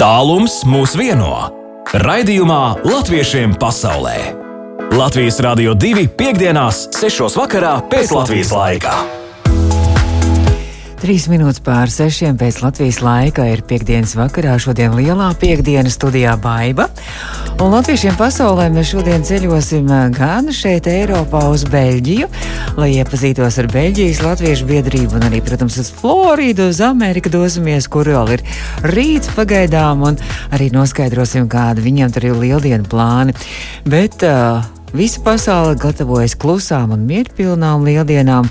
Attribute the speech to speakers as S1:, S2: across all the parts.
S1: Tālums mūs vieno. Raidījumā Latviešiem pasaulē. Latvijas Rādio 2.5.6. vakarā pēc Latvijas laika.
S2: Trīs minūtes pār sešiem pēc Latvijas laika ir piekdienas vakarā. Šodien lielā piekdienas studijā Baiva. Un latviešiem pasaulē mēs šodien ceļosim gan šeit, Eiropā, uz Beļģiju, lai iepazītos ar Beļģijas latviešu biedrību, un arī, protams, uz Floridu, uz Ameriku dosimies, kur vēl ir rīts pagaidām, un arī noskaidrosim, kāda viņiem tur ir lieldienu plāni. Bet, uh, Visa pasaule gatavojas klusām un mierpilnām lieldienām,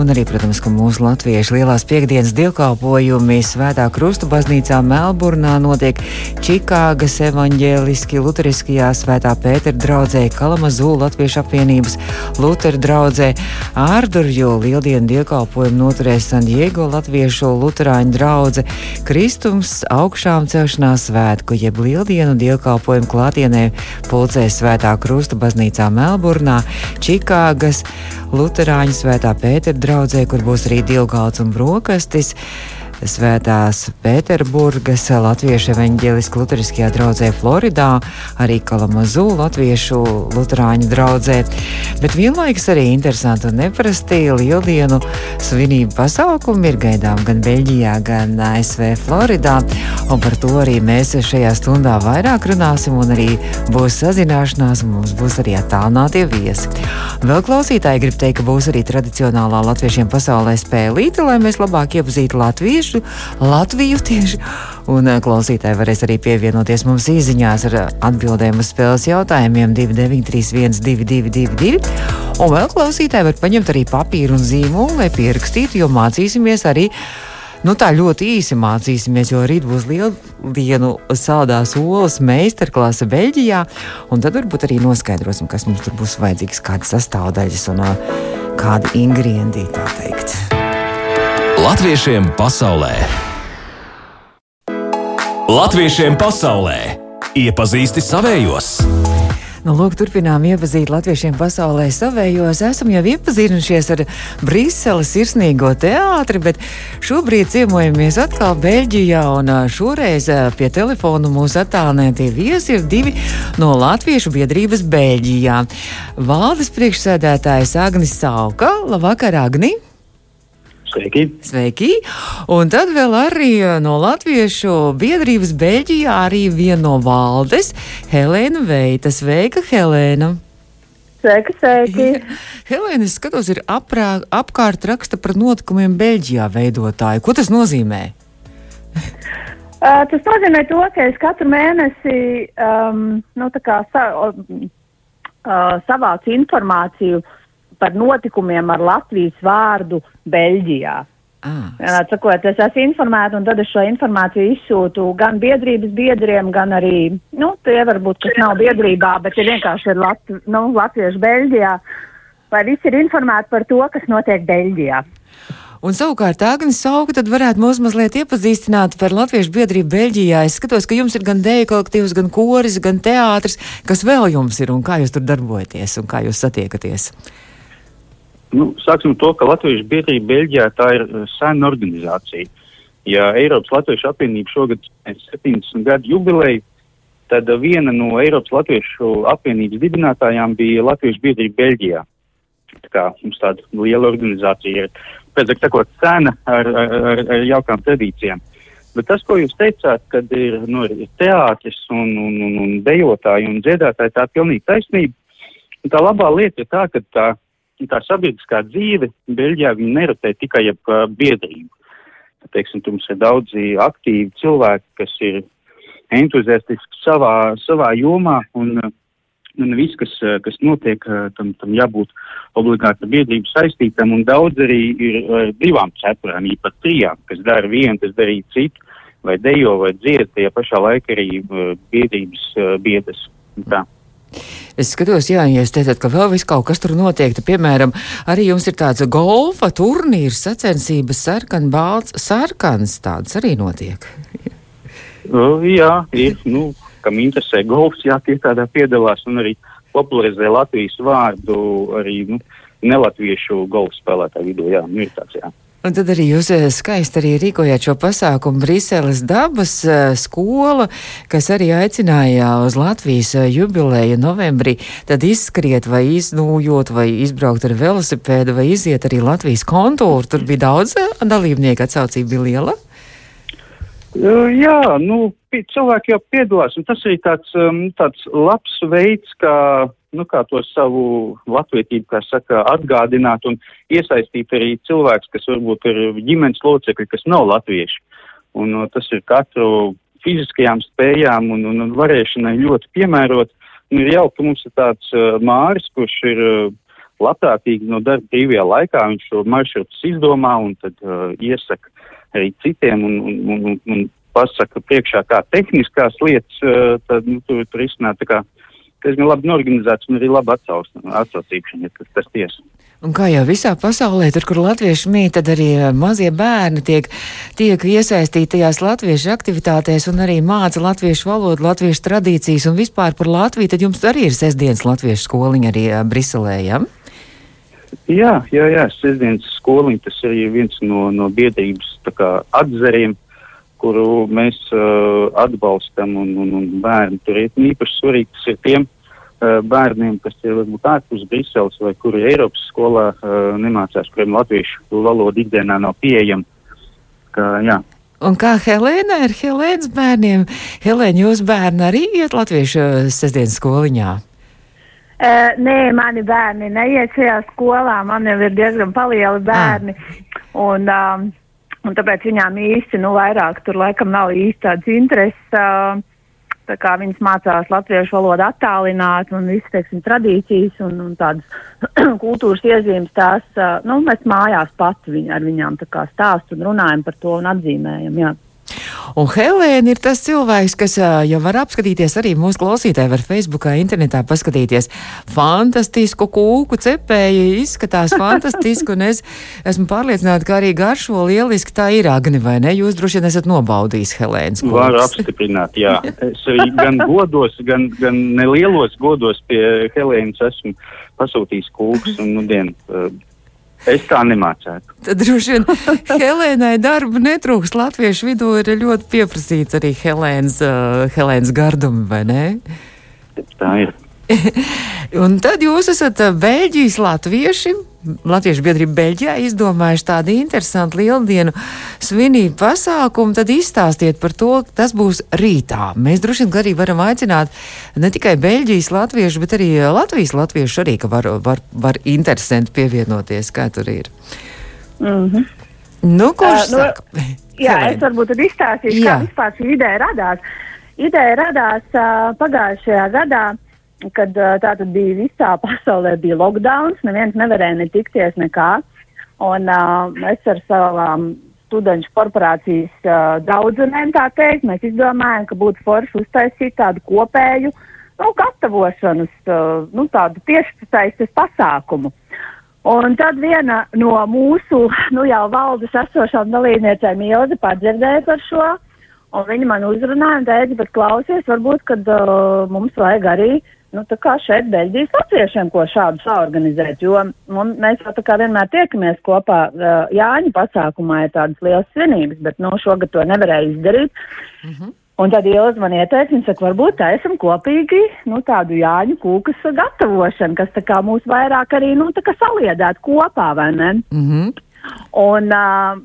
S2: un arī, protams, ka mūsu latviešu lielās piekdienas dievkalpojumi Svētā Krusta baznīcā Melburnā notiek. Čikāgas evaņģēliski luteriskajā Svētā Pētera draudzē Kalamazū Latviešu apvienības Lutera draudzē. Ārdurju lieldienu dievkalpojumu noturēs San Diego Latviešu luterāņu draudze Kristums augšām celšanās svētku, jeb lieldienu dievkalpojumu klātienē pulcēs Svētā Krusta baznīcā baznīcā Melburnā, Čikāgas, Lutāņu svētā Pētera draudzē, kur būs arī divgalds un brokastis. Svētās Pēterburgas Latviešu evaņģēliskā luteriskajā draudzē Floridā, arī Kalamazū Latviešu luterāņu draudzē. Bet vienlaikus arī interesanti un neparasti lieldienu svinību pasākumi ir gaidām gan Beļģijā, gan ASV Floridā. Un par to arī mēs šajā stundā vairāk runāsim un arī būs sazināšanās un mums būs arī attālinātie viesi. Vēl klausītāji grib teikt, ka būs arī tradicionālā latviešiem pasaulē spēlīte, lai mēs labāk iepazītu latviešu tieši Latviju tieši. Un eh, klausītāji varēs arī pievienoties mums īsiņās ar eh, atbildēm uz spēles jautājumiem 2931, 222. Un vēl klausītāji var paņemt arī papīru un zīmolu, lai pierakstītu, jo mācīsimies arī. Nu, tā ļoti īsi mācīsimies, jo rīt būs liela dienu saldās olas meistarklase Beļģijā. Tad varbūt arī noskaidrosim, kas mums tur būs vajadzīgs, kādas sastāvdaļas un uh, kādi ingredienti tā teikt.
S1: Latviešiem pasaulē! Latviešiem pasaulē! Iepazīsti savējos!
S2: Nu, lūk, turpinām iepazīt latviešiem pasaulē savējos. Esam jau iepazinušies ar Briseles sirsnīgo teātri, bet šobrīd ciemojamies atkal Beļģijā. Un šoreiz pie telefona mūsu attālinātie viesi ir divi no Latviešu biedrības Beļģijā. Valdes priekšsēdētājs Agnis Sauka. Labvakar, Agni!
S3: Sveiki!
S2: Sveiki! Un tad vēl arī eh, no Latviešu biedrības Beļģijā arī viena no valdes - Helēna Veita. Sveika, Helēna!
S4: Sveiki, sveiki!
S2: Helēna, es skatos, ir aprā, apkārt raksta par notikumiem Beļģijā veidotāji. Ko tas nozīmē?
S4: uh, tas nozīmē to, ka es katru mēnesi um, nu, kā, sa, uh, savācu informāciju uh, par notikumiem ar Latvijas vārdu Beļģijā. Ah. Sakot, es esmu informēta, un tad es šo informāciju izsūtu gan biedrības biedriem, gan arī, nu, tie varbūt, kas nav biedrībā, bet ir vienkārši ir Lat, nu, latvieši Beļģijā, lai visi ir informēti par to, kas notiek Beļģijā.
S2: Un savukārt Agnes Sauka tad varētu mūs mazliet iepazīstināt par Latviešu biedrību Beļģijā. Es skatos, ka jums ir gan dēļa kolektīvs, gan koris, gan teātris. Kas vēl jums ir un kā jūs tur darbojaties un kā jūs satiekaties? Uh,
S3: Nu, sāksim to, ka Latvijas biedrība Beļģijā tā ir uh, sena organizācija. Ja Eiropas Latviešu apvienība šogad 70 gadu jubileju, tad uh, viena no Eiropas Latviešu apvienības dibinātājām bija Latvijas biedrība Beļģijā. Tā kā mums tāda liela organizācija ir, pēc sakot, sena ar, ar, ar, jaukām tradīcijām. Bet tas, ko jūs teicāt, kad ir, nu, teātris un, un, un, un dejotāji un dziedātāji, tā ir pilnīgi taisnība. Un tā labā lieta ir tā, ka tā tā sabiedriskā dzīve Beļģijā nerotē tikai ap uh, biedrību. Teiksim, mums ir daudzi aktīvi cilvēki, kas ir entuziastiski savā, savā jomā, un, un viss, kas, kas notiek, tam, tam jābūt obligāti biedrību saistītam, un daudz arī ir ar divām cepurām, īpat trijām, kas dara vienu, kas darīja citu, vai dejo, vai dzied, tie pašā laikā arī biedrības biedras. Tā.
S2: Es skatos, jā, ja jūs teicat, ka vēl kaut kas tur notiek, tad, piemēram, arī jums ir tāds golfa turnīrs, sacensības sarkan, balts, sarkans, tāds arī notiek.
S3: uh, jā, ir, nu, kam interesē golfs, jā, tie tādā piedalās un arī popularizē Latvijas vārdu arī, nu, nelatviešu golfa spēlētāju vidū, jā, nu ir tāds, jā.
S2: Un tad arī jūs eh, skaisti arī rīkojāt šo pasākumu Briseles dabas uh, skola, kas arī aicināja uz Latvijas uh, jubileju novembrī, tad izskriet vai iznūjot vai izbraukt ar velosipēdu vai iziet arī Latvijas kontūru. Tur bija daudz dalībnieku, atsaucība bija liela.
S3: Jā, nu, cilvēki jau piedalās, un tas ir tāds, um, tāds labs veids, kā, nu, kā to savu latvietību, kā saka, atgādināt un iesaistīt arī cilvēks, kas varbūt ir ģimenes locekļi, kas nav latvieši. Un uh, tas ir katru fiziskajām spējām un, un, un varēšanai ļoti piemērot. Un ir jauki, ka mums ir tāds uh, māris, kurš ir uh, labprātīgi no darba brīvajā laikā, viņš šo maršrutus izdomā un tad uh, iesaka arī citiem un, un, un, un pasaka priekšā kā tehniskās lietas, tad nu, tur, tur izsnāk tā kā diezgan labi norganizēts un arī labi atsaucīšana, ja tas, tas tiesa.
S2: Un kā jau visā pasaulē, tur, kur latvieši mīt, tad arī mazie bērni tiek, tiek iesaistīti tajās latviešu aktivitātēs un arī māca latviešu valodu, latviešu tradīcijas un vispār par Latviju. Tad jums arī ir sestdienas latviešu skoliņa arī Briselē, ja?
S3: Jā, jā, jā, sestdienas skoliņa, tas arī viens no, no biedrības kā, atzariem, kuru mēs uh, atbalstam, un, un, un bērni tur ir īpaši svarīgi. Tas ir tiem uh, bērniem, kas ir varbūt ārpus Briseles vai kuri Eiropas skolā uh, nemācās, kuriem latviešu valoda ikdienā nav pieejama. Kā, jā.
S2: Un kā Helēna ar Helēnas bērniem? Helēna, jūs bērni arī iet latviešu sestdienas skoliņā?
S4: Uh, nē, mani bērni neiet šajā skolā. Man jau ir diezgan palieli bērni. Ah. Un, um, un tāpēc viņām īsti, nu, vairāk tur laikam nav īsti tādas intereses. Uh, tā kā viņas mācās latviešu valodu attālināt un visu, teiksim, tradīcijas un, un tādas kultūras iezīmes tās, uh, nu, mēs mājās pati viņ, ar viņām tā kā stāst un runājam par to un atzīmējam, jā.
S2: Un Helēna ir tas cilvēks, kas jau var apskatīties arī mūsu klausītāji, var Facebookā, internetā paskatīties. Fantastisku kūku cepēju, izskatās fantastiski, un es esmu pārliecināta, ka arī garšo lieliski tā ir agni, vai ne? Jūs droši vien esat nobaudījis Helēnas kūku.
S3: Varu apstiprināt, jā. Es gan godos, gan, gan nelielos godos pie Helēnas esmu pasūtījis kūkus, un, nu, dien, Es tā nemācētu.
S2: Tad droši vien Helēnai darba netrūks. Latviešu vidū ir ļoti pieprasīts arī Helēnas, uh, Helēnas gardumi, vai ne?
S3: Tā ir.
S2: un tad jūs esat Beļģijas latvieši. Latviešu biedrība Beļģijā izdomājuši tādu interesantu lieldienu svinību pasākumu, tad izstāstiet par to, tas būs rītā. Mēs droši vien arī varam aicināt ne tikai Beļģijas latviešu, bet arī Latvijas latviešu arī, ka var, var, var interesanti pievienoties, kā tur ir.
S4: Mm -hmm.
S2: Nu, kurš uh, saka?
S4: Nu, jā, Helēna. es varbūt tad izstāstīšu, jā. kā vispār šī ideja radās. Ideja radās uh, pagājušajā gadā kad tātad bija visā pasaulē bija lockdowns, neviens nevarēja ne tikties nekā. Un uh, mēs ar savām studentu korporācijas uh, draudzenēm, tā teikt, mēs izdomājām, ka būtu forši uztaisīt tādu kopēju, nu, gatavošanas, uh, nu, tādu tiešsaistes pasākumu. Un tad viena no mūsu, nu, jau valdes esošām dalībniecēm Ilze padzirdēja par šo, un viņa man uzrunāja un teica, bet klausies, varbūt, kad uh, mums vajag arī uh, nu, šeit Beļģijas latviešiem, ko šādu saorganizēt, jo un, mēs jau tā kā vienmēr tiekamies kopā. Uh, Jāņa pasākumā ir tādas lielas svinības, bet nu, šogad to nevarēja izdarīt. Mm -hmm. Un tad Ielza man ieteica, viņa saka, varbūt taisam kopīgi nu, tādu Jāņu kūkas gatavošanu, kas tā kā mūs vairāk arī nu, saliedētu kopā, vai ne? Mm -hmm. Un uh,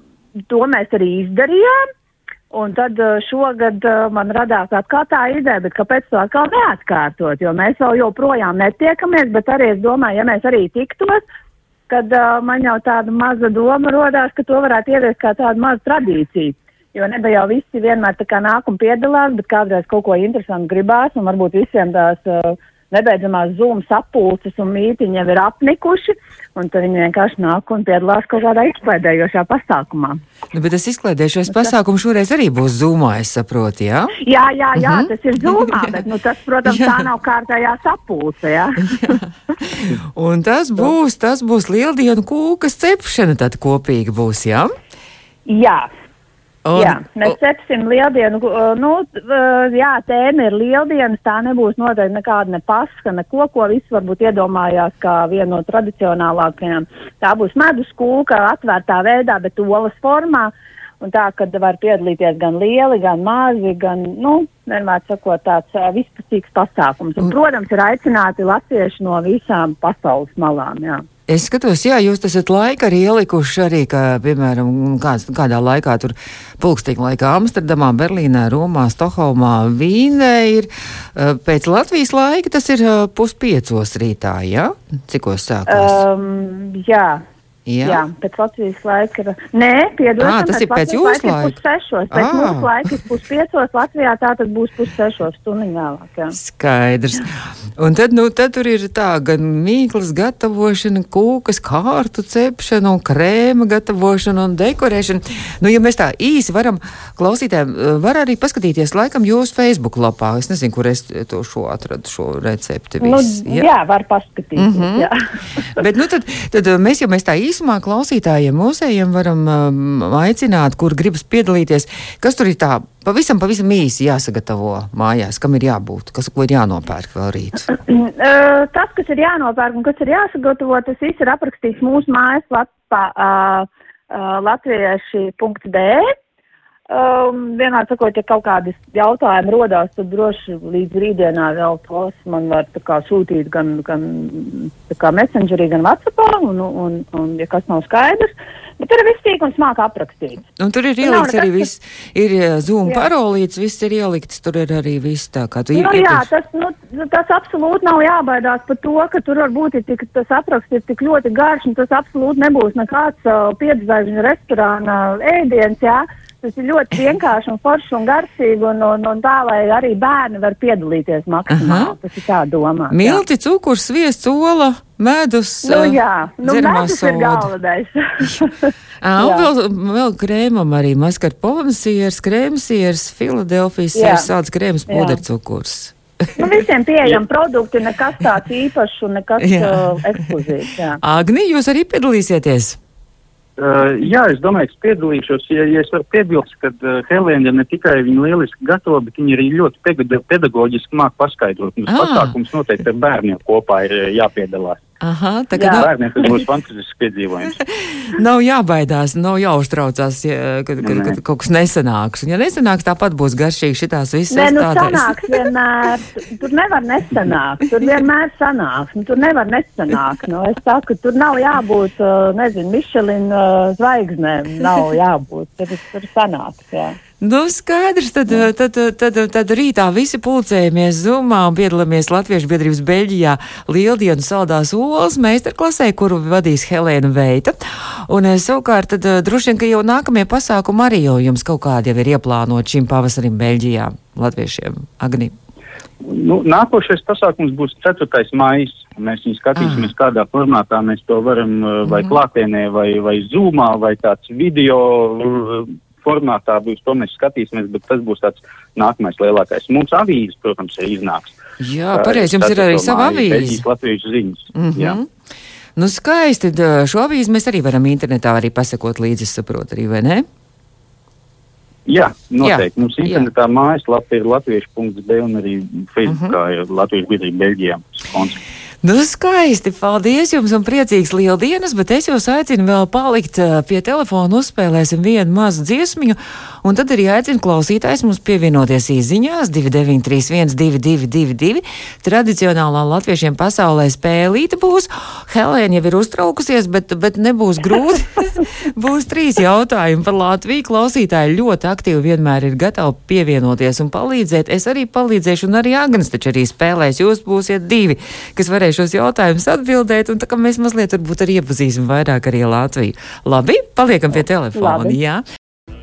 S4: to mēs arī izdarījām. Un tad uh, šogad uh, man radās atkal tā ideja, bet kāpēc to atkal neatkārtot, jo mēs vēl joprojām netiekamies, bet arī es domāju, ja mēs arī tiktos, kad uh, man jau tāda maza doma rodās, ka to varētu ieviest kā tādu mazu tradīciju. Jo nebe jau visi vienmēr tā kā nāk un piedalās, bet kādreiz kaut ko interesantu gribās, un varbūt visiem tās uh, nebeidzamās zūmu sapulces un mītiņi jau ir apnikuši, un tad viņi vienkārši nāk un piedalās kaut kādā izklaidējošā pasākumā.
S2: Nu, bet tas izklaidējošais pasākums šoreiz arī būs zūmā, es saprotu, jā?
S4: Jā, jā, jā, mm -hmm. tas ir zūmā, bet, nu, tas, protams, jā. tā nav kārtējā sapulce, jā.
S2: jā. Un tas būs, tas būs lieldienu kūkas cepšana tad kopīgi būs, jā?
S4: Jā.
S2: Un,
S4: jā, mēs cepsim lieldienu. Nu, jā, tēma ir lieldienas. Tā nebūs noteikti nekāda ne paska, neko, ko visi varbūt iedomājās kā vienu no tradicionālākajām. Tā būs medus kūka atvērtā veidā, bet olas formā. Un tā, kad var piedalīties gan lieli, gan mazi, gan, nu, vienmēr sakot, tāds uh, vispusīgs pasākums. Un, protams, ir aicināti latvieši no visām pasaules malām. Jā.
S2: Es skatos, jā, jūs esat laika arī ielikuši arī, ka, piemēram, kāds, kādā laikā tur pulksteņa laikā Amsterdamā, Berlīnē, Romā, Stokholmā, Vīnē ir uh, pēc Latvijas laika, tas ir uh, puspiecos rītā, jā? Cikos sākās?
S4: Um, jā.
S2: Jā.
S4: Jā, pēc Latvijas laika ir. Nē, piedodiet,
S2: Ā, tas ir pēc jūsu laika?
S4: Pussešos, pēc
S2: Ā.
S4: mūsu laika ir puspiecos, Latvijā tā tad būs pussešos stundiņu vēlāk. Jā.
S2: Skaidrs. Un tad, nu, tad tur ir tā gan mīklas gatavošana, kūkas, kārtu cepšana un krēma gatavošana un dekorēšana. Nu, ja mēs tā īsi varam klausītēm, var arī paskatīties laikam jūsu Facebook lapā. Es nezinu, kur es to šo atradu, šo recepti.
S4: Nu,
S2: Viss,
S4: jā. jā, var paskatīties. Mm -hmm. jā.
S2: Bet, nu, tad, tad mēs jau mēs tā īsumā klausītājiem, mūsējiem varam um, aicināt, kur gribas piedalīties. Kas tur ir tā pavisam, pavisam īsi jāsagatavo mājās, kam ir jābūt, kas ko ir jānopērk vēl rīt?
S4: Uh, tas, kas ir jānopērk un kas ir jāsagatavo, tas viss ir aprakstīts mūsu mājaslapā uh, uh, latvieši.de. Um, vienmēr sakot, ja kaut kādas jautājumi rodās, tad droši līdz rītdienā vēl tos man var kā sūtīt gan, gan kā messengerī, gan Whatsappā, un, un, un ja kas nav skaidrs. Bet tur ir viss tīk un smāk aprakstīts.
S2: Un tur ir
S4: Nu,
S2: ielikts arī viss, ir eh, Zoom
S4: Jā.
S2: parolīts, viss ir ielikts, tur ir arī viss tā, kā tu
S4: Nu,
S2: ir-
S4: jā,
S2: iepriekš-
S4: tas, nu, tas absolūti nav jābaidās par to, ka tur varbūt ir tik, tas apraksts ir tik ļoti garš, un tas absolūti nebūs nekāds uh, piedzvaigžņu restorāna ēdiens, jā. Tas ir ļoti vienkārši un forši un garšīgi, un, un, un tā, lai arī bērni var piedalīties maksimāli.
S2: Aha.
S4: Tas ir tā domā.
S2: Milti, cukurs, sviests, ola, medus.
S4: Nu,
S2: eh,
S4: jā, nu, medus ir
S2: soda.
S4: galvenais.
S2: Ā, Un
S4: Jā.
S2: vēl, vēl krēmam arī mascarpone siers, krēmsiers, Filadelfijas
S4: Jā.
S2: siers, sāds krēms,
S4: Jā.
S2: pudercukurs.
S4: nu, visiem pieejam produkti, nekas tāds īpašs un nekas uh, ekskluzīvs.
S2: Agni, jūs arī piedalīsieties?
S3: Uh, jā, es domāju, ka es piedalīšos. Ja, ja es varu piebilst, ka uh, Helēna ne tikai viņa lieliski gatavo, bet viņa arī ļoti pedagoģiski māk paskaidrot. Mums
S2: Ah.
S3: pasākums noteikti ar bērniem kopā ir uh, jāpiedalās.
S2: Aha, tā kā nav,
S3: Bērniem tas būs fantastisks piedzīvojums.
S2: nav jābaidās, nav jāuztraucās, ja, kad, kad, kad kaut kas nesanāks. Un, ja nesanāks, tāpat būs garšīgi šitās visas
S4: Nē, nu sanāks vienmēr. Tur nevar nesanākt. Tur vienmēr sanāks. Nu, tur nevar nesanākt. Nu, es saku, tur nav jābūt, uh, nezinu, Michelin uh, zvaigznēm. Nav jābūt. Tur, tur sanāks, jā.
S2: Nu, skaidrs, tad, tad, tad, tad, tad rītā visi pulcējamies Zumā un piedalāmies Latviešu biedrības Beļģijā Lieldienu saldās olas meistarklasē, kuru vadīs Helēna Veita. Un eh, savukārt, tad eh, droši vien, ka jau nākamie pasākumi arī jau jums kaut kādi jau ir ieplānoti šim pavasarim Beļģijā Latviešiem. Agni.
S3: Nu, nākošais pasākums būs 4. maijs. Mēs viņu skatīsimies,
S2: Ah.
S3: kādā formātā mēs to varam, uh, vai
S2: Mhm.
S3: klātienē, vai, vai zūmā, vai tāds video formātā būs. To mēs skatīsimies, bet tas būs tāds nākamais lielākais. Mums avīzes, protams, arī iznāks.
S2: Jā, pareizi, jums ir arī sava avīze.
S3: Latviešu ziņas.
S2: Mm
S3: Jā.
S2: -hmm. Nu, skaisti. Šo avīzi mēs arī varam internetā arī pasakot līdzi, es saprotu, arī, vai ne?
S3: Jā, noteikti.
S2: Jā,
S3: Mums
S2: jā.
S3: internetā mājaslapa ir latviešu.b un arī Facebookā
S2: Mhm.
S3: ir Latviešu biedrība Beļģijā. sponsors.
S2: Nu, skaisti. Paldies jums un priecīgs lieldienas, bet es jūs aicinu vēl palikt ā, pie telefona, uzspēlēsim vienu mazu dziesmiņu, un tad arī aicinu klausītājs mums pievienoties īziņās 2931 2222. Tradicionālā latviešiem pasaulē spēlīta būs. Helēna jau ir uztraukusies, bet, bet nebūs grūti. būs trīs jautājumi par Latviju. Klausītāji ļoti aktīvi vienmēr ir gatavi pievienoties un palīdzēt. Es arī palīdzēšu, un arī Agnes taču arī spēlēs. Jūs būsiet divi, kas varēs šos jautājumus atbildēt, un tā kā mēs mazliet varbūt arī iepazīsim vairāk arī Latviju. Labi, paliekam pie telefona.
S4: Labi.
S2: Jā.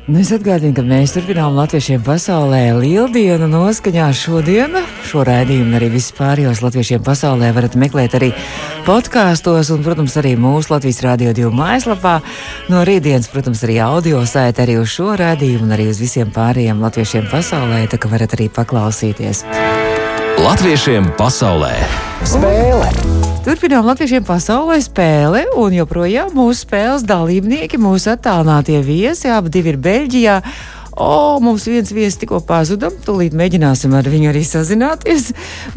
S2: Nu, es atgādinu, ka mēs turpinām latviešiem pasaulē lieldienu noskaņā šodien. Šo raidījumu arī vispārējos latviešiem pasaulē varat meklēt arī podkāstos un, protams, arī mūsu Latvijas Rādio 2 mājaslapā. No rītdienas, protams, arī audio saita arī uz šo raidījumu un arī uz visiem pārējiem latviešiem pasaulē, tā ka varat arī paklausīties.
S1: Latviešiem pasaulē.
S5: Spēle!
S2: Turpinām Latvijiem pasaulē spēle, un joprojām mūsu spēles dalībnieki, mūsu attālinātie viesi, abi divi ir Beļģijā. O, mums viens viesis tikko pazuda. Tūlīt mēģināsim ar viņu arī sazināties.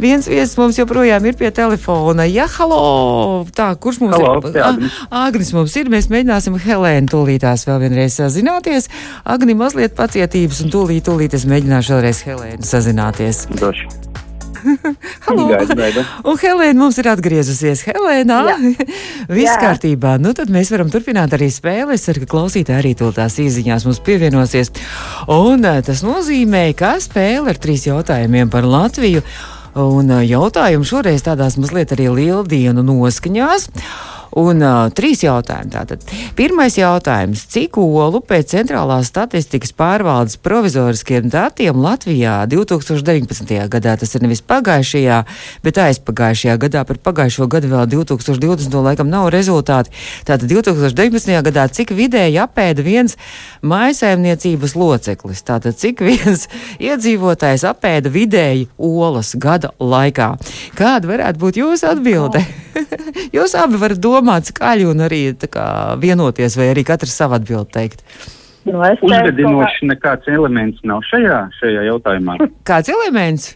S2: Viens viesis mums joprojām ir pie telefona. Jā, halo! Tā, kurš mums
S3: Halo,
S2: ir?
S3: te Agnis.
S2: Mums ir. Mēs mēģināsim Helēnu tūlītās vēl vienreiz sazināties. Agni, mazliet pacietības un tūlīt, tūlīt es mēģināšu vēlreiz Helēnu sazināties.
S3: Došu.
S2: Halo!
S3: Gaidu, gaidu.
S2: Un Helēna mums ir atgriezusies. Helēnā, viss
S4: Jā.
S2: kārtībā. Nu, tad mēs varam turpināt arī spēli. Es ceru, ka klausītāji arī to tās izziņās mums pievienosies. Un eh, tas nozīmē, ka spēle ar trīs jautājumiem par Latviju. Un eh, jautājumu šoreiz tādās mazliet arī lieldienu noskaņās. Un uh, trīs jautājumi. Tātad. Pirmais jautājums. Cik olu pēc centrālās statistikas pārvaldes provizoriskiem datiem Latvijā 2019. gadā, tas ir nevis pagājušajā, bet aizpagājušajā gadā, par pagājušo gadu vēl 2020. laikam nav rezultāti. Tātad 2019. gadā cik vidēji apēda viens mājasēmniecības loceklis? Tātad cik viens iedzīvotājs apēda vidēji olas gada laikā? Kāda varētu būt jūsu atbilde? Jūs abi varat domāt skaļi un arī tā kā, vienoties, vai arī katrs savu atbildi teikt.
S4: Nu,
S3: Uzvedinošs nekāds elements nav šajā, šajā jautājumā.
S2: Kāds elements?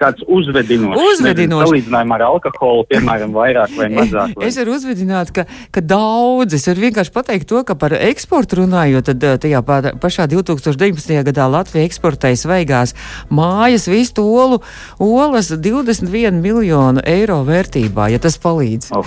S3: Kāds uzvedinošs.
S2: Uzvedinošs.
S3: Salīdzinājumā ar alkoholu, piemēram, vairāk vai mazāk. Vai...
S2: Es varu uzvedināt, ka, ka daudz. Es varu vienkārši pateikt to, ka par eksportu runājot, tad eh, tajā pa- pašā 2019. gadā Latvija eksportēja svaigās mājas vistu olu, olas 21 miljonu eiro vērtībā, ja tas palīdz.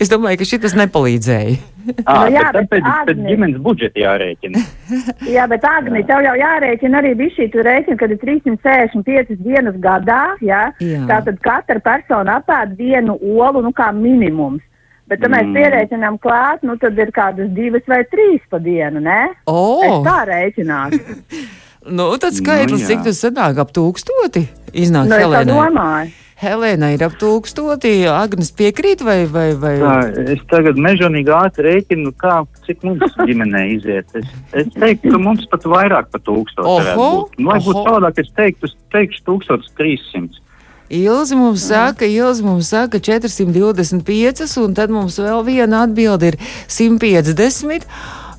S2: Es domāju, ka šis nepalīdzēja.
S3: À,
S4: Nu jā,
S3: bet
S4: bet
S3: tāpēc pēc
S4: Agni-
S3: ģimenes budžeta jārēķina.
S4: Jā, bet Agni, tev jau jārēķina arī bija šī rēķina, kad ir 365 dienas gadā, jā.
S2: Jā.
S4: Tātad katra persona apēd vienu olu, nu kā minimums. Bet, ja mēs
S3: Mm.
S4: pierēķinām klāt, nu tad ir kādas divas vai trīs pa dienu, ne? Es tā rēķinātu.
S2: nu, tad skaitlis,
S3: Nu, jā.
S2: cik tas sanāk ap tūkstoti? Iznāk
S4: nu, es tā domāju.
S2: Helēna ir ap tūkstoti, Agnes piekrīt vai, vai, vai?
S3: Tā, es tagad mežonīgi ātri rēķinu, kā, cik mums ģimenē iziet. Es, es teiktu, ka mums pat vairāk par tūkstošu varētu
S2: Oho,
S3: būt. Nu, Lai būtu
S2: oho.
S3: savādāk, es teiktu, es teikšu 1300.
S2: Ilzi mums saka, Ilzi mums saka 425, un tad mums vēl viena atbilde ir 150.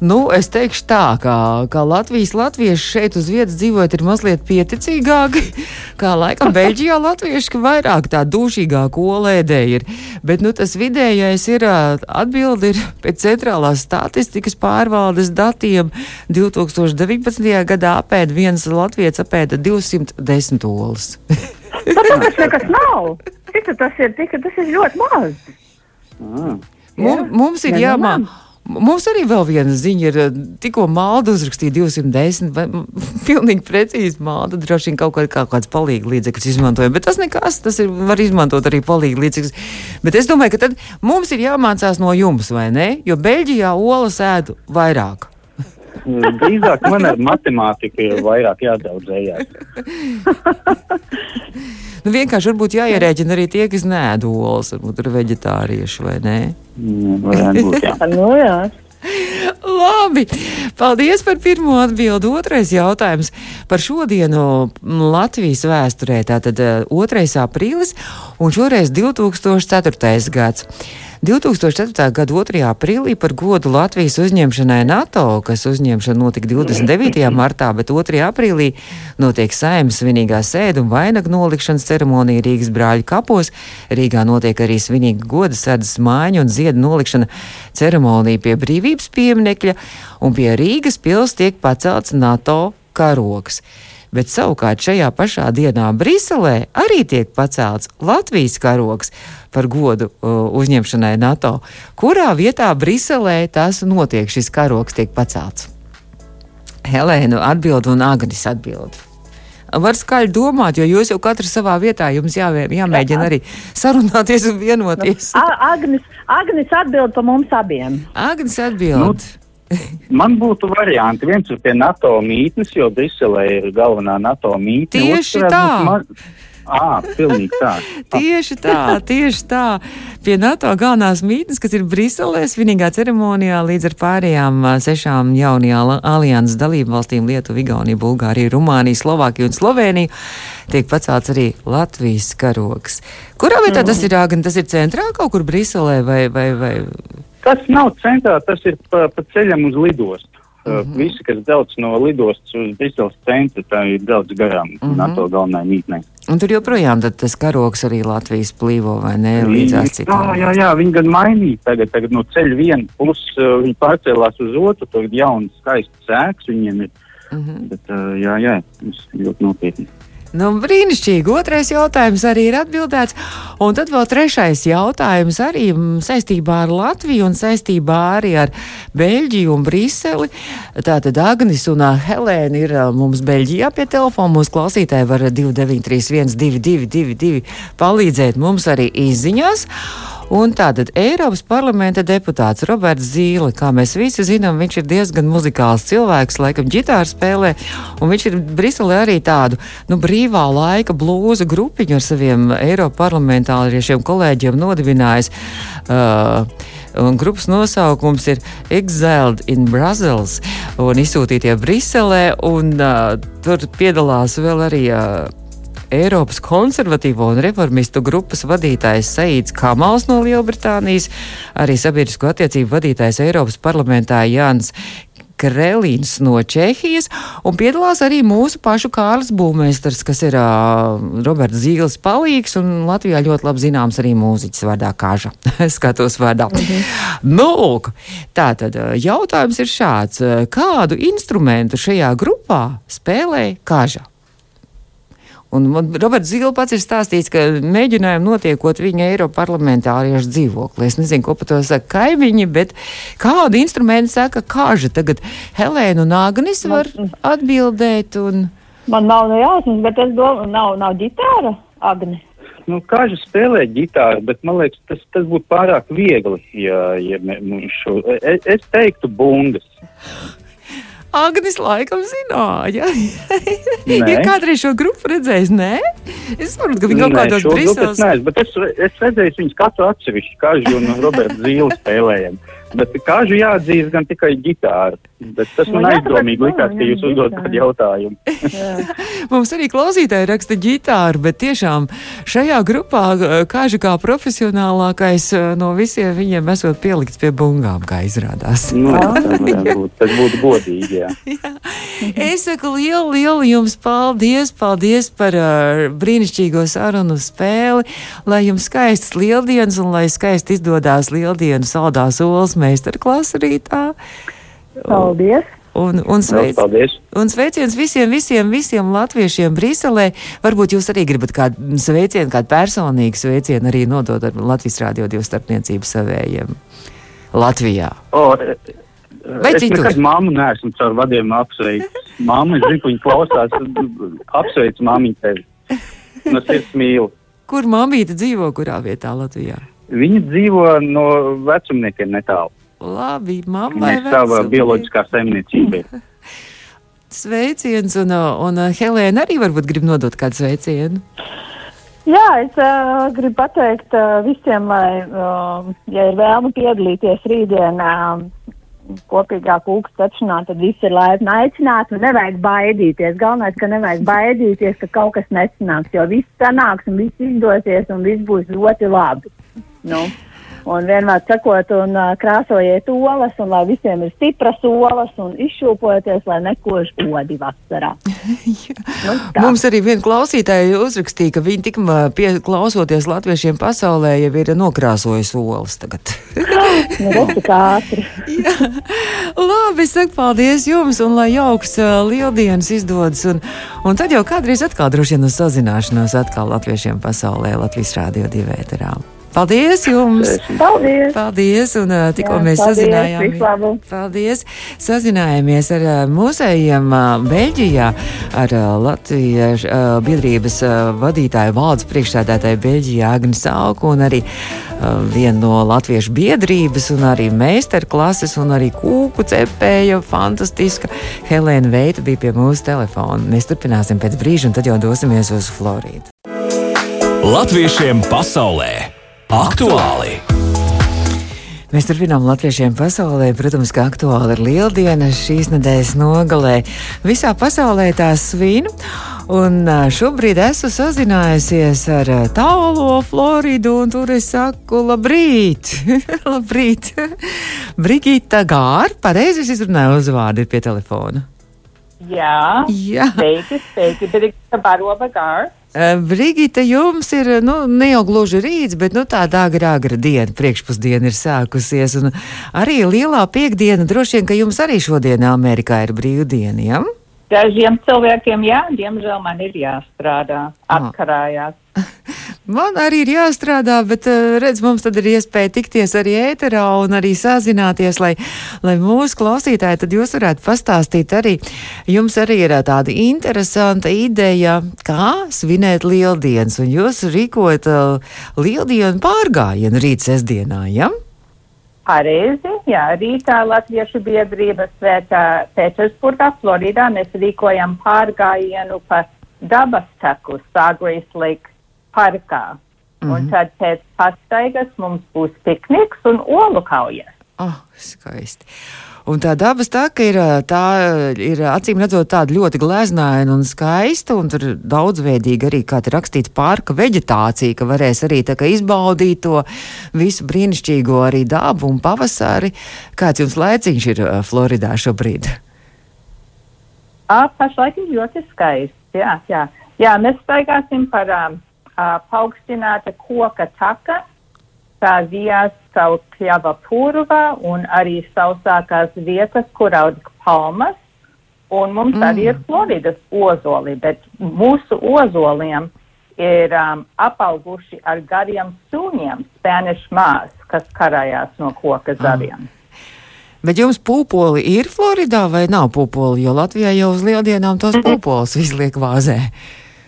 S2: Nu, es teikšu tā, ka, ka Latvijas latvieši šeit uz vietas dzīvojot ir mazliet pieticīgāki, kā laikam Beļģijā latvieši, ka vairāk tā dušīgāk olēdē ir. Bet, nu, tas vidējais ir atbildi ir pēc centrālās statistikas pārvaldes datiem 2019. gadā apēda viens latviets apēda 210 olas.
S4: Bet tas nekas nav. Cik tas ir? Tik, tas ir ļoti maz.
S3: Ah.
S2: Mum, mums ir jāmā. Mums arī vēl viena ziņa ir, eh, tikko Malda uzrakstīja 210, vai pilnīgi precīzi Malda droši vien kaut, kā, kaut kāds palīgi līdzekļus izmantoja, bet tas nekas, tas ir, var izmantot arī palīgi līdzekļus. Bet es domāju, ka tad mums ir jāmācās no jums, vai ne? Jo Beļģijā olas ēdu vairāk.
S3: Drīzāk man ar matemātiku ir vairāk jādaudzējās.
S2: Nu, vienkārši varbūt jāierēķina arī tie, kas nēd olas, varbūt ir veģetārieši vai ne.
S3: Mm, Varētu būt, jā.
S4: Nu, jā.
S2: Labi, paldies par pirmo atbildi. Otrais jautājums par šodienu mm, Latvijas vēsturē. Tātad eh, 2. aprīlis un šoreiz 2004. gads. 2004. gada 2. aprīlī par godu Latvijas uzņemšanai NATO, kas uzņemšana notika 29. martā, bet 2. aprīlī notiek saimnes svinīgā sēde un vainagu nolikšanas ceremonija Rīgas brāļu kapos. Rīgā notiek arī svinīga goda sēdes mājiņa un ziedu nolikšana ceremonija pie brīvības pieminekļa, un pie Rīgas pils tiek pacelts NATO karoks. Bet savukārt šajā pašā dienā Briselē arī tiek pacelts Latvijas karoks par godu uh, uzņemšanai NATO. Kurā vietā Briselē tas notiek, šis karoks tiek pacelts? Helēna atbild un Agnis atbild. Var skaļi domāt, jo jūs jau katrs savā vietā jums jā, jāmēģina arī sarunāties un vienoties.
S4: A- Agnis, Agnis atbild par mums abiem.
S2: Agnis atbild.
S3: Man būtu varianti. Viens ir pie NATO mītnes, jo Briselē ir galvenā NATO mītne.
S2: Tieši
S3: Otrs
S2: tā.
S3: būt Ma... À, tā.
S2: Tieši tā, tieši tā. Pie NATO galvenās mītnes, kas ir Briselē, svinīgā ceremonijā līdz ar pārējām sešām jaunajā alianses dalību valstīm - Lietuvu, Igauniju, Bulgāriju, Rumāniju, Slovākiju un Sloveniju - tiek pacelts arī Latvijas karoks. Kurā vietā tas ir? Gan tas ir centrā kaut kur Briselē vai, vai, vai?
S3: Tas nav centrā, tas ir pa, pa ceļam uz lidostu. Mm -hmm. Visi, kas brauc no lidostas uz Briseles centru, tā ir brauc garām mm -hmm. NATO galvenajai mītnei.
S2: Un tur joprojām tas karoks arī Latvijas plīvo, vai ne? Līdzās citām.
S3: Jā, jā, jā, viņi gan mainīja tagad, tagad no ceļa viena puses, uh, viņi pārcēlās uz otru, tagad jauns skaists sēks viņiem ir. Mm -hmm. Bet, uh, jā, jā, tas ļoti nopietni.
S2: Nu, brīnišķīgi. Otrais jautājums arī ir atbildēts. Un tad vēl trešais jautājums arī saistībā ar Latviju un saistībā arī ar Beļģiju un Briseli. Tātad Agnis un Helēna ir mums Beļģijā pie telefona. Mūsu klausītāji var 2931 2222 palīdzēt mums arī izziņās. Un tātad Eiropas parlamenta deputāts Roberts Zīle, kā mēs visi zinām, viņš ir diezgan muzikāls cilvēks, laikam ģitāru spēlē, un viņš ir Briselē arī tādu nu, brīvā laika blūza grupiņu ar saviem Eiropas parlamentāriešiem kolēģiem nodibinājis. Uh, Un grupas nosaukums ir Exiled in Brussels un izsūtītie Briselē. Un, uh, tur piedalās vēl arī uh, Eiropas konservatīvo un reformistu grupas vadītājs Saīds Kamals no Lielbritānijas, arī sabiedrisko attiecību vadītājs Eiropas parlamentā Jānis Krelīns no Čehijas, un piedalās arī mūsu pašu Kārlis Būmēsters, kas ir uh, Roberts Zīles palīgs, un Latvijā ļoti labi zināms arī mūziķis vārdā Kaža. Skatos vārdā. -hmm. Nu, lūk, tā tad jautājums ir šāds. Kādu instrumentu šajā grupā spēlē Kaža? Un Roberts Zila pats ir stāstījis, ka mēģinājumi notiekot viņa Eiroparlamentāriešu dzīvoklī. Es nezinu, ko par to saka kaimiņi, bet kādu instrumentu saka kāža. Tagad Helēna un Agnis var atbildēt. Un...
S4: Man nav no jāsmas, bet es domāju, nav, nav ģitāra, Agni.
S3: Nu, Kāža spēlē ģitāru, bet man liekas, tas, tas būtu pārāk viegli. Ja, ja nu, šo, es, es teiktu bungas.
S2: Agnes laikam zināja. ir kādreiz šo grupu redzējis? Nē, es saprotu, ka viņi kaut kādos brīžos.
S3: Nē, bet es, es redzēju viņus katru atsevišķi, kā Žu un Roberts Zīles spēlējiem. Bet kāžu jāatzīst gan tikai ģitāra. Bet tas man nu, aizdomīgi likās, ka jūs uzdodat tādu jautājumu.
S2: Mums arī klausītāji raksta ģitāru, bet tiešām šajā grupā kāžu kā profesionālākais no visiem viņiem esot pielikts pie bungām, kā izrādās.
S3: Nu, būt, tas būtu godīgi, jā. jā.
S2: Es saku lielu, lielu jums paldies, paldies par uh, brīnišķīgo sarunu spēli, lai jums skaistas lieldienas un lai skaisti izdodās lieldienu saldās olas meistarklasa rītā.
S4: Paldies!
S2: Un, un, sveic, un sveiciens visiem, visiem, visiem latviešiem Briselē. Varbūt jūs arī gribat kādu sveicienu, kādu personīgu sveicienu arī nodot ar Latvijas Rādio 2 starpniecību savējiem Latvijā.
S3: O, e, Vai es citur? nekad māmu neesmu caur vadiem apsveicis. Māma, es zinu, ka viņa klausās, apsveic māmiņu tevi. No sirds mīlu.
S2: Kur māmīte dzīvo, kurā vietā Latvijā?
S3: Viņa dzīvo no vecumniekiem netālu.
S2: Labi, mammai.
S3: Viņa sava bioloģiskā saimniecība.
S2: Sveiciens, un, un Helēna arī varbūt grib nodot kādu sveicienu.
S4: Jā, es uh, gribu pateikt uh, visiem, lai, uh, ja ir vēlme piedalīties rītdienā uh, kopīgā kūka cepšanā, tad visi ir laipni aicināti un nevajag baidīties. Galvenais, ka nevajag baidīties, ka kaut kas nesanāks, jo viss sanāks un viss izdosies un viss būs ļoti labi. Nu. Un vienmēr sakot, un uh, krāsojiet olas, un lai visiem ir stipras olas, un izšūpojieties, lai nekož odi vasarā.
S2: nu, tā. Mums arī viena klausītāja uzrakstīja, ka viņi tikmā klausoties latviešiem pasaulē jau ir nokrāsojis olas tagad.
S4: nu, cik ātri.
S2: Labi, saku paldies jums, un lai jauks uh, lieldienas izdodas, un, un tad jau kādreiz atkal droši vien uz sazināšanos atkal latviešiem pasaulē Latvijas Rādio divēterām. Paldies jums!
S4: Paldies!
S2: Paldies! Un uh, tikko mēs sazinājāmies. Paldies! Sazinājāmies ar uh, mūsējiem uh, Beļģijā, ar Latvijas biedrības vadītāju valdes priekšsēdētāju Beļģijā Agnes Auku un arī vienu no latviešu biedrības un arī meistarklases un arī kūku cepēja fantastiska Helēna Veita bija pie mūsu telefona. Mēs turpināsim pēc brīža un tad jau dosimies uz Floridu.
S1: Latviešiem pasaulē! Aktuāli!
S2: Mēs turpinām latviešiem pasaulē. Protams, ka aktuāli ir lieldiena šīs nedēļas nogalē. Visā pasaulē tās svin. Un šobrīd esmu sazinājusies ar tālo Floridu, un tur es saku, labrīt! labrīt! Brigita Gāra, pareizi es izrunāju uzvārdu ir pie telefona.
S5: Jā,
S2: Jā.
S5: sveiki, sveiki, Brigita Barova Gāra.
S2: Ā, Brigita, jums ir nu, ne jau gluži rīts, bet nu, tāda agra, agra diena, priekšpusdiena ir sākusies. Arī lielā piekdiena, droši vien, ka jums arī šodien Amerikā ir brīvdiena. Ja?
S5: Dažiem cilvēkiem, jā, diemžēl man ir jāstrādā, atkarājās.
S2: Man arī ir jāstrādā, bet uh, redz, mums tad ir iespēja tikties arī ēterā un arī sazināties, lai, lai mūsu klausītāji tad jūs varētu pastāstīt arī. Jums arī ir ā, tāda interesanta ideja, kā svinēt lieldienas, un jūs rīkojat uh, lieldienu pārgājienu rīt sestdienā, ja?
S5: Pareizi, jā, rītā Latviešu biedrība svētā Pētersburgā, Floridā, mēs rīkojam pārgājienu pa dabas taku Sāgrejas Lake parkā. Mm -hmm. Un tad pēc pastaigas mums būs pikniks un olu kaujas.
S2: Oh, skaisti. Un tā dabas taka ir, tā ir acīm redzot tāda ļoti gleznaina un skaista, un tur daudzveidīga arī, kā te rakstīts, parka veģetācija, ka varēs arī tā kā izbaudīt to visu brīnišķīgo arī dabu un pavasari. Kāds jums laiciņš ir Floridā šobrīd?
S5: Ā, pašlaik ir ļoti skaisti. Jā, jā. jā mēs staigāsim par um, paaugstināta koka taka, tā vijās savu kļava purva un arī sausākās vietas, kur aug palmas. Un mums mm. arī ir Floridas ozoli, bet mūsu ozoliem ir um, apauguši ar gariem sūņiem, Spanish moss, kas karājās no koka zariem.
S2: Bet jums pūpoli ir Floridā vai nav pūpoli? Jo Latvijā jau uz lieldienām tos pūpoles izliek vāzē.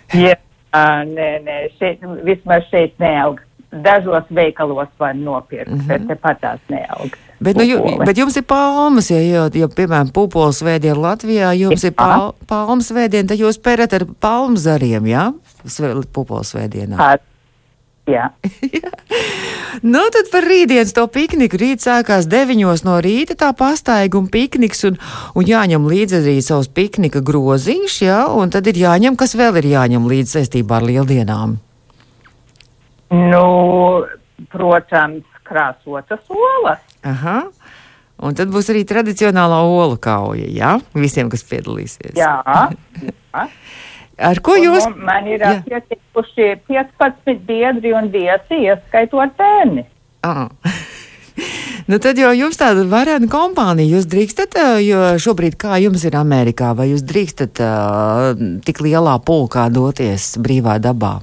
S5: Uh, nē, nē, šeit, vismaz šeit neaug. Dažos veikalos var nopirkt, mm -hmm. bet tepat tās neaug.
S2: Bet, nu,
S5: pupoli.
S2: bet jums ir palmas, ja, ja, ja piemēram, pupoles svētdiena Latvijā, jums ir pal, palmas svētdiena, tad jūs perat ar palmu zariem, jā? Ja? Pupoles svētdienā.
S5: Pat- Jā,
S2: Nu, tad par rītdienas to pikniku. Rīt sākās 9 no rīta tā pastaiga un pikniks, un, un jāņem līdzi arī savs piknika groziņš, jā, un tad ir jāņem, kas vēl ir jāņem līdzi saistībā ar lieldienām.
S5: nu, protams, krāsotas olas.
S2: Aha. Un tad būs arī tradicionālā olu kauja, jā, visiem, kas piedalīsies.
S5: Jā, jā.
S2: Ar ko
S5: Un
S2: jūs?
S5: Man ir
S2: Jā.
S5: pietikuši 15 biedri un viesi, ieskaitot bērni.
S2: Ah. Nu, tad jau jums tāda varena kompānija. Jūs drīkstat, jo šobrīd kā jums ir Amerikā, vai jūs drīkstat uh, tik lielā pulkā doties brīvā dabā?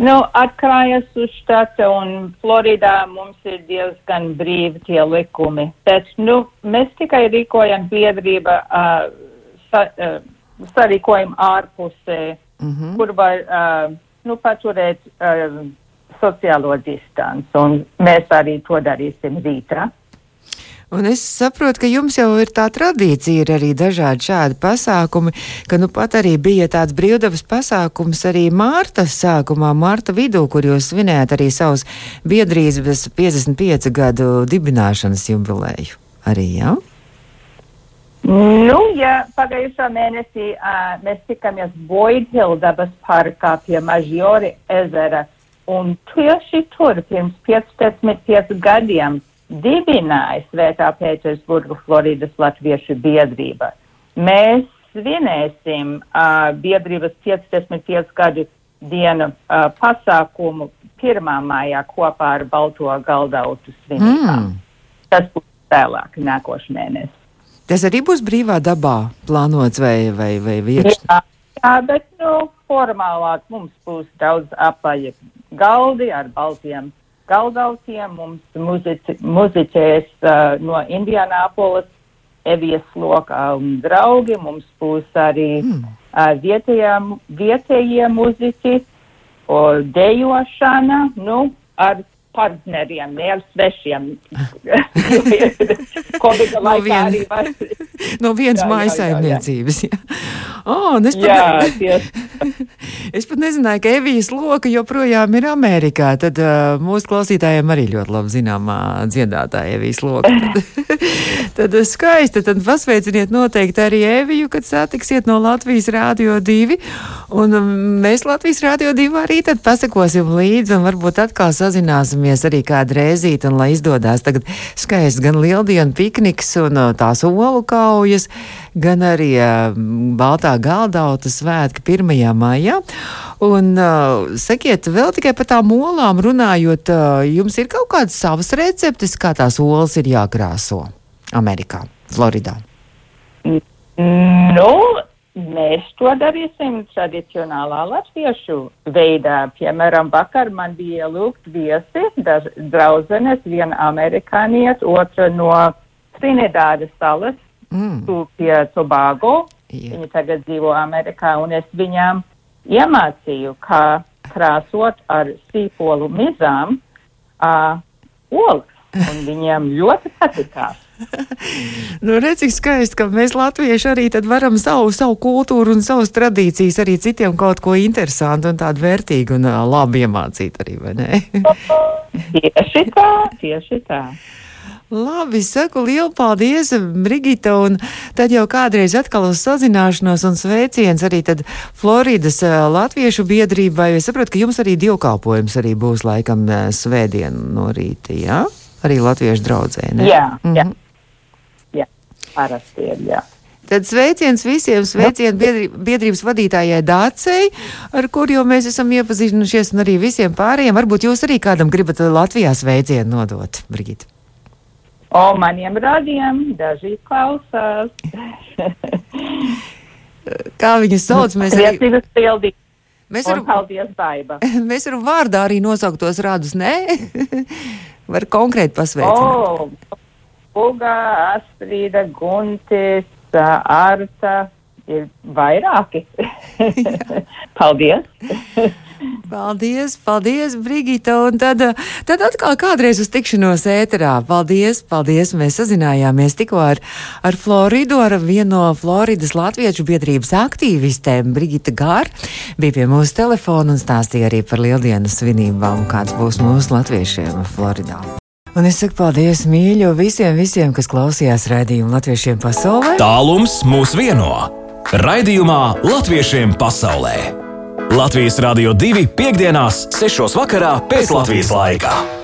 S5: Nu, atklājas uz štata un Floridā mums ir diezgan brīvi tie likumi. Bet, nu, mēs tikai rīkojam biedrība, uh, sa, uh, sarīkojam ārpusē,
S2: Mm -hmm.
S5: kur var, uh, nu, paturēt uh, sociālo distanci. Un mēs arī to darīsim rītā.
S2: Un es saprotu, ka jums jau ir tā tradīcija, ir arī dažādi šādi pasākumi, ka nu pat arī bija tāds brīvdabas pasākums arī Mārta sākumā, Mārta vidū, kur jūs svinējāt arī savus biedrības 55 gadu dibināšanas jubileju. Arī, jā? Ja?
S5: Nu, ja pagājušā mēnesī uh, mēs tikāmies Boydhill dabas parkā pie Mažiori ezera, un tieši tur pirms 15 gadiem dibināja Svētā Pētersburgu Floridas Latviešu biedrība. Mēs svinēsim uh, biedrības 55 gadu dienu uh, pasākumu 1. mājā kopā ar Balto galdautu svinībām.
S2: Mm.
S5: Tas būs vēlāk, nākošais mēnesis.
S2: Tas arī būs brīvā dabā plānots vai, vai, vai viekšņi.
S5: Jā, jā, bet nu, formālāk mums būs daudz apaļi galdi ar baltiem galdautiem. Mums muzici, muziķēs uh, no Indianapolis, Evijas lokā un draugi. Mums būs arī
S2: Mm.
S5: uh, vietējie muziķi, dejošana, nu, ar partneriem, ne ar svešiem. Covid
S2: No
S5: laikā
S2: vien-
S5: arī var.
S2: No vienas
S5: Jā, jā, jā, jā.
S2: mājasaimniecības. Jā, oh, es
S5: Jā,
S2: pat,
S5: tieši.
S2: es pat nezināju, ka Evijas loka joprojām ir Amerikā. Tad uh, mūsu klausītājiem arī ļoti labi zināmā dziedātāja Evijas loka. Tad, tad skaisti, tad pasveiciniet noteikti arī Eviju, kad satiksiet no Latvijas Rādio 2. Un mēs Latvijas Rādio 2 arī tad pasakosim līdzi un varbūt atkal sazināsimies arī kādu reizīti un lai izdodās tagad skaists gan lieldienu pikniks un tās olu kaujas gan arī Baltā galdauta svētki 1. maijā. Un uh, sakiet, vēl tikai par tām olām runājot, uh, jums ir kaut kādas savas receptes, kā tās olas ir jākrāso Amerikā, Floridā?
S5: Nu, mēs to darīsim tradicionālā latviešu veidā. Piemēram, vakar man bija lūgt viesi, daž, draudzenes, viena amerikāniet, otra no Trinidādas salas, mm. pie Tobago. Yeah. Viņi tagad dzīvo Amerikā, un es viņām iemācīju, kā krāsot ar sīpolu mizām uh, olas. Un viņiem ļoti patīkās.
S2: nu, redz, cik skaisti, ka mēs latvieši arī varam savu, savu kultūru un savas tradīcijas arī citiem kaut ko interesantu un tādu vērtīgu un uh, labi iemācīt arī, vai ne?
S5: tieši tā, tieši tā.
S2: Labi, saku lielu paldies, Brigita, un tad jau kādreiz atkal uz sazināšanos un sveiciens arī tad Floridas Latviešu biedrībai. Es saprotu, ka jums arī divkalpojums arī būs laikam svētdien no rīta, jā? Arī Latviešu draudzē, ne?
S5: Jā, mm -hmm. jā. jā, parasti ir, jā.
S2: Tad sveiciens visiem, sveiciens biedrības vadītājai Dācei, ar kur jau mēs esam iepazinušies, un arī visiem pārējiem. Varbūt jūs arī kādam gribat Latvijā sveicienu nodot, Brigita.
S5: O maniem radiem daži klausās.
S2: Kā viņu sauc?
S5: Mēs arī... Pildīt.
S2: Mēs varam,
S5: paldies, Baiba.
S2: Mēs varam vārdā arī nosaukt tos radus, nē? Var konkrēti pasveicināt.
S5: O, Uga, Astrīda, Guntis, Arta, ir vairāki. paldies!
S2: Paldies, paldies, Brigita. Un tad, tad atkal kādreiz uz tikšanos ēterā. Paldies, paldies. Mēs sazinājāmies tikko ar, ar Floridu, ar vienu no Floridas Latviešu biedrības aktīvistēm, Brigita Gār. Bija pie mūsu telefona un stāstīja arī par lieldienas svinībām, kāds būs mūsu latviešiem Floridā. Un es saku paldies mīļo visiem, visiem, kas klausījās raidījumu Latviešiem pasaulē.
S1: Tālums mūs vieno. Raidījumā Latviešiem pasaulē. Latvijas Rādio 2 piekdienās, 6. vakarā pēc Latvijas laika.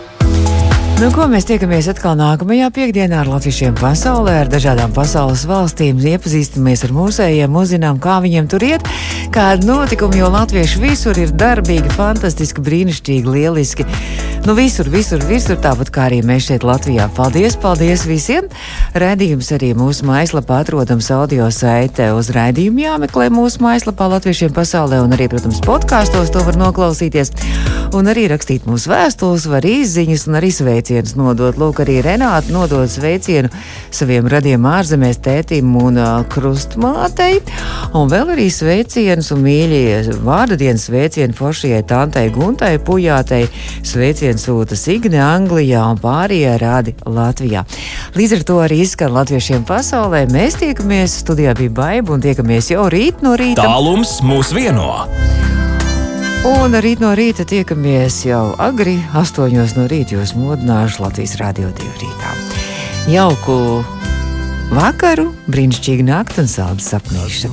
S2: Nu, ko mēs tiekamies atkal nākamajā piekdienā ar latviešiem pasaulē, ar dažādām pasaules valstīm, iepazīstamies ar mūsējiem, uzzinām, kā viņiem tur iet, kāda notikuma, jo latvieši visur ir darbīgi, fantastiski, brīnišķīgi, lieliski. Nu, visur, visur, visur, tāpat kā arī mēs šeit Latvijā. Paldies, paldies visiem! Redījums arī mūsu mājaslapā atrodams audio saite uz raidījumu jāmeklē mūsu mājaslapā latviešiem pasaulē un arī, protams, podkāstos to var noklausīties. Un arī rakstīt mūsu vēstules, var izziņas un arī sveicienus nodot. Lūk, arī Renāta nodod sveicienu saviem radiem ārzemēs tētim un uh, krustmātei. Un vēl arī sveicienus un mīļie vārda dienas sveicienu foršajai tantai Guntai Pujātei. Sveicienu sūta Signe Anglijā un pārējie rādi Latvijā. Līdz ar to arī izskan latviešiem pasaulē. Mēs tiekamies, studijā bija baiva un tiekamies jau rīt no rīta.
S1: Tālums mūs vieno!
S2: Un rīt no rīta tiekamies jau agri, astoņos no rīta jūs modināšu Latvijas Rādio 2 rītā. Jauku vakaru, brīnišķīgu nakti un saldu sapnīšu!